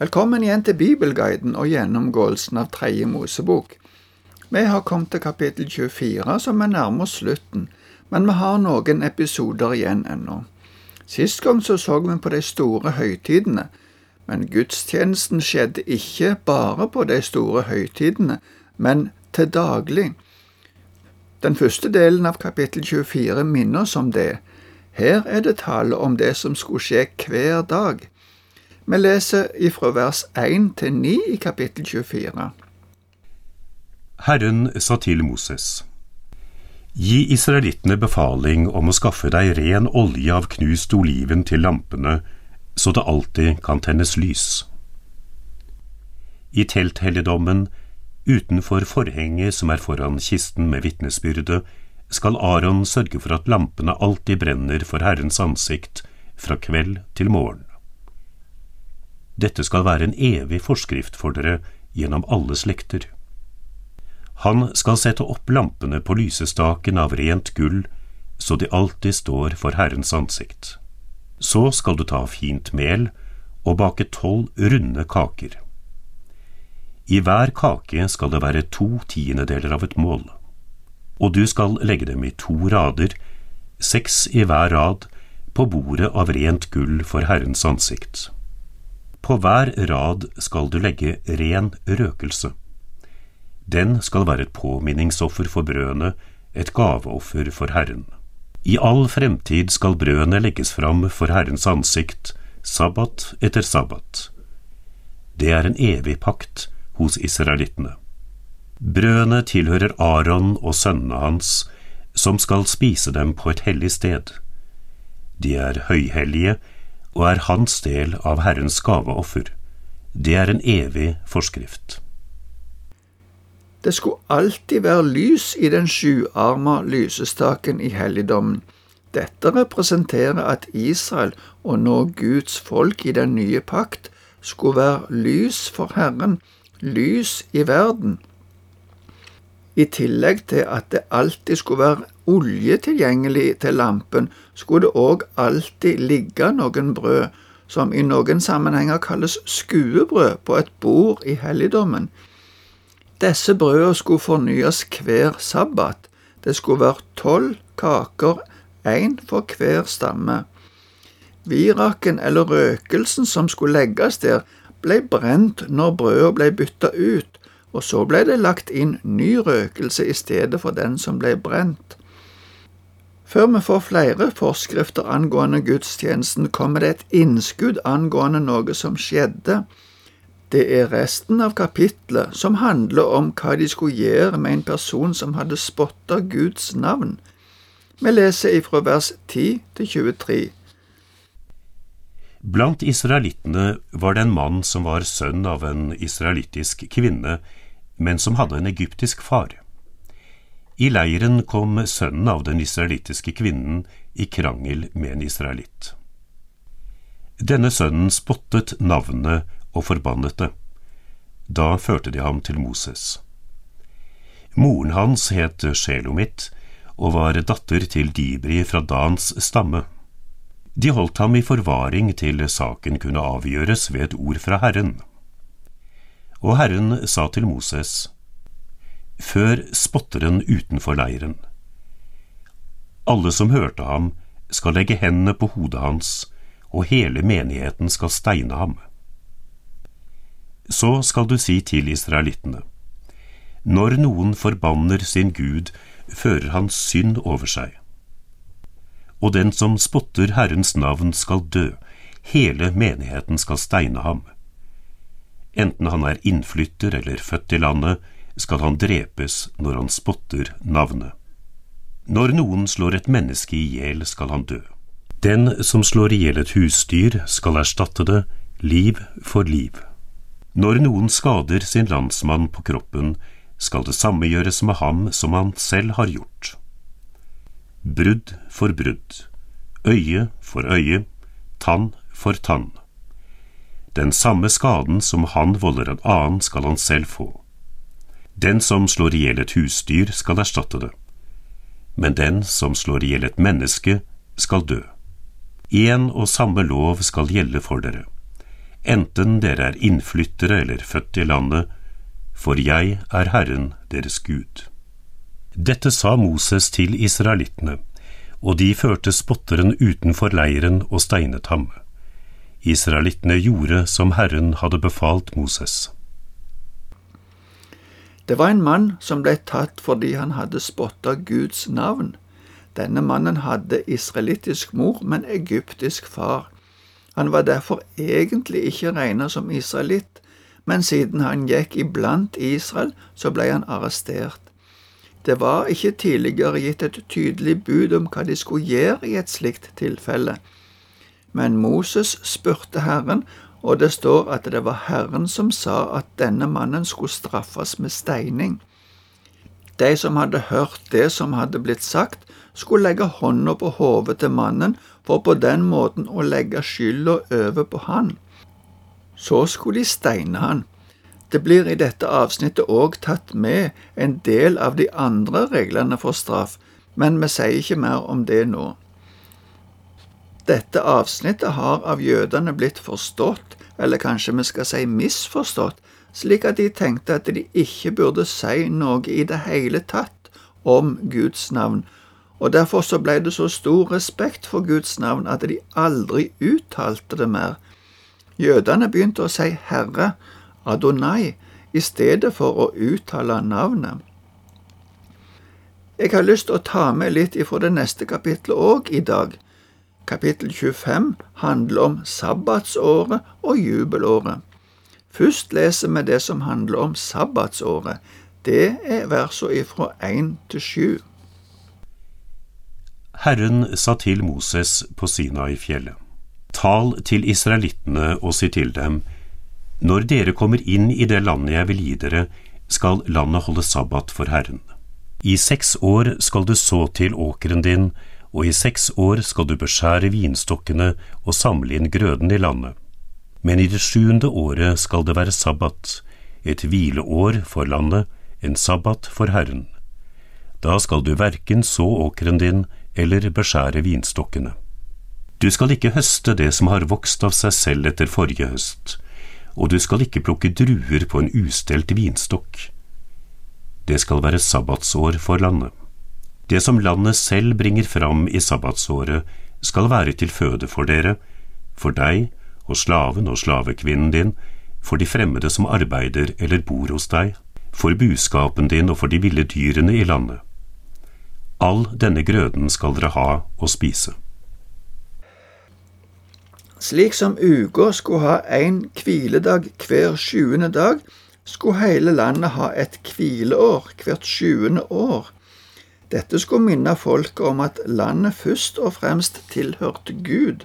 Velkommen igjen til Bibelguiden og gjennomgåelsen av Tredje Mosebok. Vi har kommet til kapittel 24, som er nærmere slutten, men vi har noen episoder igjen ennå. Sist gang så, så vi på de store høytidene, men gudstjenesten skjedde ikke bare på de store høytidene, men til daglig. Den første delen av kapittel 24 minner oss om det. Her er det tale om det som skulle skje hver dag. Vi leser ifra vers 1 til 9 i kapittel 24. Herren sa til Moses, Gi israelittene befaling om å skaffe deg ren olje av knust oliven til lampene, så det alltid kan tennes lys. I telthelligdommen, utenfor forhenget som er foran kisten med vitnesbyrde, skal Aron sørge for at lampene alltid brenner for Herrens ansikt fra kveld til morgen. Dette skal være en evig forskrift for dere gjennom alle slekter. Han skal sette opp lampene på lysestaken av rent gull, så de alltid står for Herrens ansikt. Så skal du ta fint mel og bake tolv runde kaker. I hver kake skal det være to tiendedeler av et mål, og du skal legge dem i to rader, seks i hver rad, på bordet av rent gull for Herrens ansikt. På hver rad skal du legge ren røkelse. Den skal være et påminningsoffer for brødene, et gaveoffer for Herren. I all fremtid skal brødene legges fram for Herrens ansikt, sabbat etter sabbat. Det er en evig pakt hos israelittene. Brødene tilhører Aron og sønnene hans, som skal spise dem på et hellig sted. De er høyhellige og er hans del av Herrens gaveoffer. Det er en evig forskrift. Det skulle alltid være lys i den sjuarma lysestaken i helligdommen. Dette representerer at Israel, og nå Guds folk i den nye pakt, skulle være lys for Herren, lys i verden. I tillegg til at det alltid skulle være olje tilgjengelig til lampen, skulle det òg alltid ligge noen brød, som i noen sammenhenger kalles skuebrød, på et bord i helligdommen. Disse brødene skulle fornyes hver sabbat. Det skulle være tolv kaker, én for hver stamme. Viraken eller røkelsen som skulle legges der, ble brent når brødet ble bytta ut, og så ble det lagt inn ny røkelse i stedet for den som ble brent. Før vi får flere forskrifter angående gudstjenesten, kommer det et innskudd angående noe som skjedde. Det er resten av kapitlet som handler om hva de skulle gjøre med en person som hadde spotta Guds navn. Vi leser ifra vers 10 til 23. Blant israelittene var det en mann som var sønn av en israelittisk kvinne, men som hadde en egyptisk far. I leiren kom sønnen av den israelittiske kvinnen i krangel med en israelitt. Denne sønnen spottet navnet og forbannet det. Da førte de ham til Moses. Moren hans het Sjelomit og var datter til Dibri fra Dans stamme. De holdt ham i forvaring til saken kunne avgjøres ved et ord fra Herren. Og Herren sa til Moses, før spotteren utenfor leiren. Alle som hørte ham, skal legge hendene på hodet hans, og hele menigheten skal steine ham. Så skal du si til israelittene, når noen forbanner sin Gud, fører han synd over seg. Og den som spotter Herrens navn skal dø, hele menigheten skal steine ham. Enten han er innflytter eller født i landet, skal han drepes når han spotter navnet. Når noen slår et menneske i hjel, skal han dø. Den som slår i hjel et husdyr, skal erstatte det, liv for liv. Når noen skader sin landsmann på kroppen, skal det samme gjøres med ham som han selv har gjort. Brudd for brudd, øye for øye, tann for tann. Den samme skaden som han volder en annen, skal han selv få. Den som slår i hjel et husdyr, skal erstatte det, men den som slår i hjel et menneske, skal dø. Én og samme lov skal gjelde for dere. enten dere er innflyttere eller født i landet, for jeg er Herren deres Gud. Dette sa Moses til israelittene, og de førte spotteren utenfor leiren og steinet ham. Israelittene gjorde som Herren hadde befalt Moses. Det var en mann som ble tatt fordi han hadde spotta Guds navn. Denne mannen hadde israelittisk mor, men egyptisk far. Han var derfor egentlig ikke regnet som israelitt, men siden han gikk iblant Israel, så ble han arrestert. Det var ikke tidligere gitt et tydelig bud om hva de skulle gjøre i et slikt tilfelle. Men Moses spurte Herren, og det står at det var Herren som sa at denne mannen skulle straffes med steining. De som hadde hørt det som hadde blitt sagt, skulle legge hånda på hodet til mannen for på den måten å legge skylda over på han. Så skulle de steine han. Det blir i dette avsnittet òg tatt med en del av de andre reglene for straff, men vi sier ikke mer om det nå. Dette avsnittet har av jødene blitt forstått, eller kanskje vi skal si misforstått, slik at de tenkte at de ikke burde si noe i det hele tatt om Guds navn, og derfor så ble det så stor respekt for Guds navn at de aldri uttalte det mer. Jødene begynte å si Herre, Adonai, i stedet for å uttale navnet. Jeg har lyst til å ta med litt ifra det neste kapittelet òg i dag. Kapittel 25 handler om sabbatsåret og jubelåret. Først leser vi det som handler om sabbatsåret. Det er versene ifra 1 til 7. Herren sa til Moses på Sinai-fjellet, Tal til israelittene og si til dem, Når dere kommer inn i det landet jeg vil gi dere, skal landet holde sabbat for Herren. I seks år skal du så til åkeren din, og i seks år skal du beskjære vinstokkene og samle inn grøden i landet. Men i det sjuende året skal det være sabbat, et hvileår for landet, en sabbat for Herren. Da skal du verken så åkeren din eller beskjære vinstokkene. Du skal ikke høste det som har vokst av seg selv etter forrige høst, og du skal ikke plukke druer på en ustelt vinstokk. Det skal være sabbatsår for landet. Det som landet selv bringer fram i sabbatsåret, skal være til føde for dere, for deg og slaven og slavekvinnen din, for de fremmede som arbeider eller bor hos deg, for buskapen din og for de ville dyrene i landet. All denne grøden skal dere ha og spise. Slik som uka skulle ha en hviledag hver sjuende dag, skulle hele landet ha et hvileår hvert sjuende år. Dette skulle minne folket om at landet først og fremst tilhørte Gud.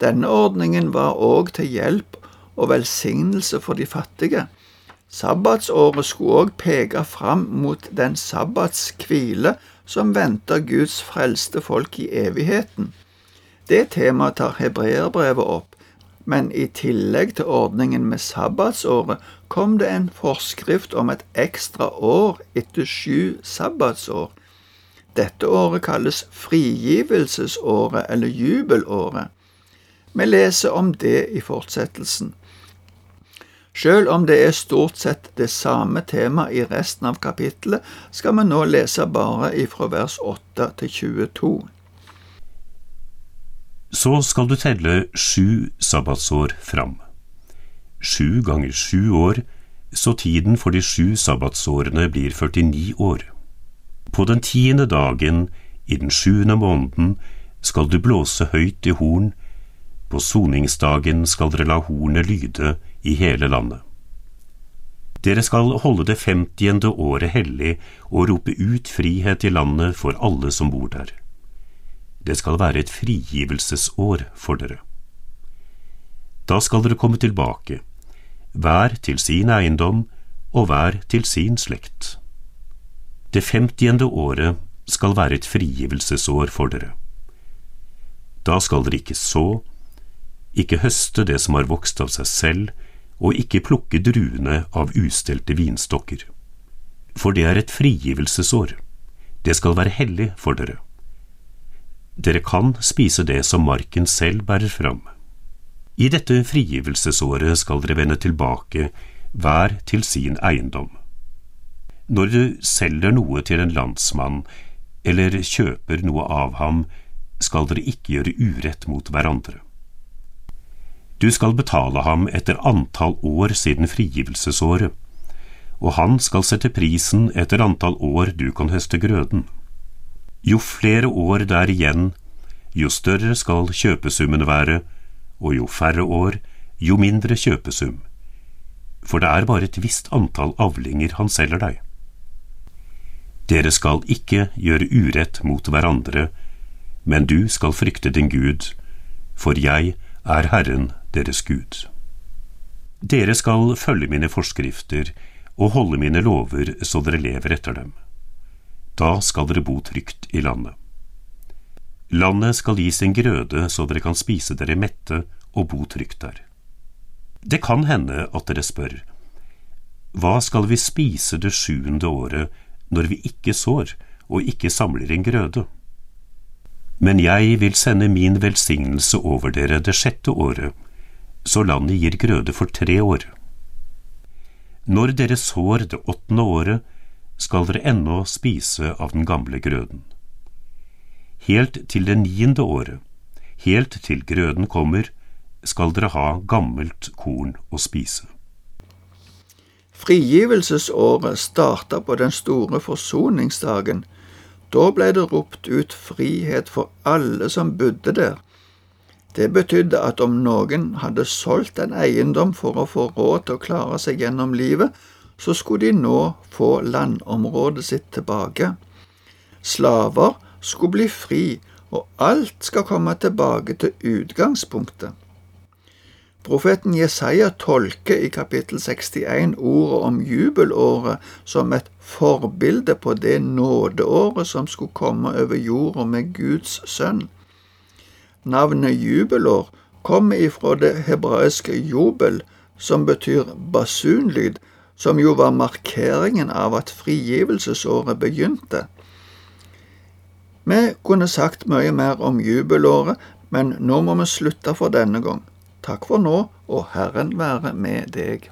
Denne ordningen var òg til hjelp og velsignelse for de fattige. Sabbatsåret skulle òg peke fram mot den sabbatskvile som venter Guds frelste folk i evigheten. Det temaet tar hebreerbrevet opp, men i tillegg til ordningen med sabbatsåret kom det en forskrift om et ekstra år etter sju sabbatsår. Dette året kalles frigivelsesåret eller jubelåret. Vi leser om det i fortsettelsen. Selv om det er stort sett det samme temaet i resten av kapittelet, skal vi nå lese bare ifra vers 8 til 22. Så skal du telle sju sabbatsår fram. Sju ganger sju år, så tiden for de sju sabbatsårene blir 49 år. På den tiende dagen i den sjuende måneden skal du blåse høyt i horn, på soningsdagen skal dere la hornet lyde i hele landet. Dere skal holde det femtiende året hellig og rope ut frihet i landet for alle som bor der. Det skal være et frigivelsesår for dere. Da skal dere komme tilbake, hver til sin eiendom og hver til sin slekt. Det femtiende året skal være et frigivelsesår for dere. Da skal dere ikke så, ikke høste det som har vokst av seg selv, og ikke plukke druene av ustelte vinstokker. For det er et frigivelsesår. Det skal være hellig for dere. Dere kan spise det som marken selv bærer fram. I dette frigivelsesåret skal dere vende tilbake, hver til sin eiendom. Når du selger noe til en landsmann, eller kjøper noe av ham, skal dere ikke gjøre urett mot hverandre. Du skal betale ham etter antall år siden frigivelsesåret, og han skal sette prisen etter antall år du kan høste grøden. Jo flere år det er igjen, jo større skal kjøpesummen være, og jo færre år, jo mindre kjøpesum, for det er bare et visst antall avlinger han selger deg. Dere skal ikke gjøre urett mot hverandre, men du skal frykte din Gud, for jeg er Herren deres Gud. Dere skal følge mine forskrifter og holde mine lover så dere lever etter dem. Da skal dere bo trygt i landet. Landet skal gi sin grøde så dere kan spise dere mette og bo trygt der. Det kan hende at dere spør, hva skal vi spise det sjuende året når vi ikke sår og ikke samler inn grøde? Men jeg vil sende min velsignelse over dere det sjette året, så landet gir grøde for tre år. Når dere sår det åttende året, skal dere ennå spise av den gamle grøden. Helt til det niende året, helt til grøden kommer, skal dere ha gammelt korn å spise. Frigivelsesåret starta på den store forsoningsdagen, da ble det ropt ut frihet for alle som bodde der. Det betydde at om noen hadde solgt en eiendom for å få råd til å klare seg gjennom livet, så skulle de nå få landområdet sitt tilbake. Slaver skulle bli fri, og alt skal komme tilbake til utgangspunktet. Profeten Jesaja tolker i kapittel 61 ordet om jubelåret som et forbilde på det nådeåret som skulle komme over jorda med Guds sønn. Navnet jubelår kommer ifra det hebraiske jubel, som betyr basunlyd, som jo var markeringen av at frigivelsesåret begynte. Vi kunne sagt mye mer om jubelåret, men nå må vi slutte for denne gang. Takk for nå, og Herren være med deg.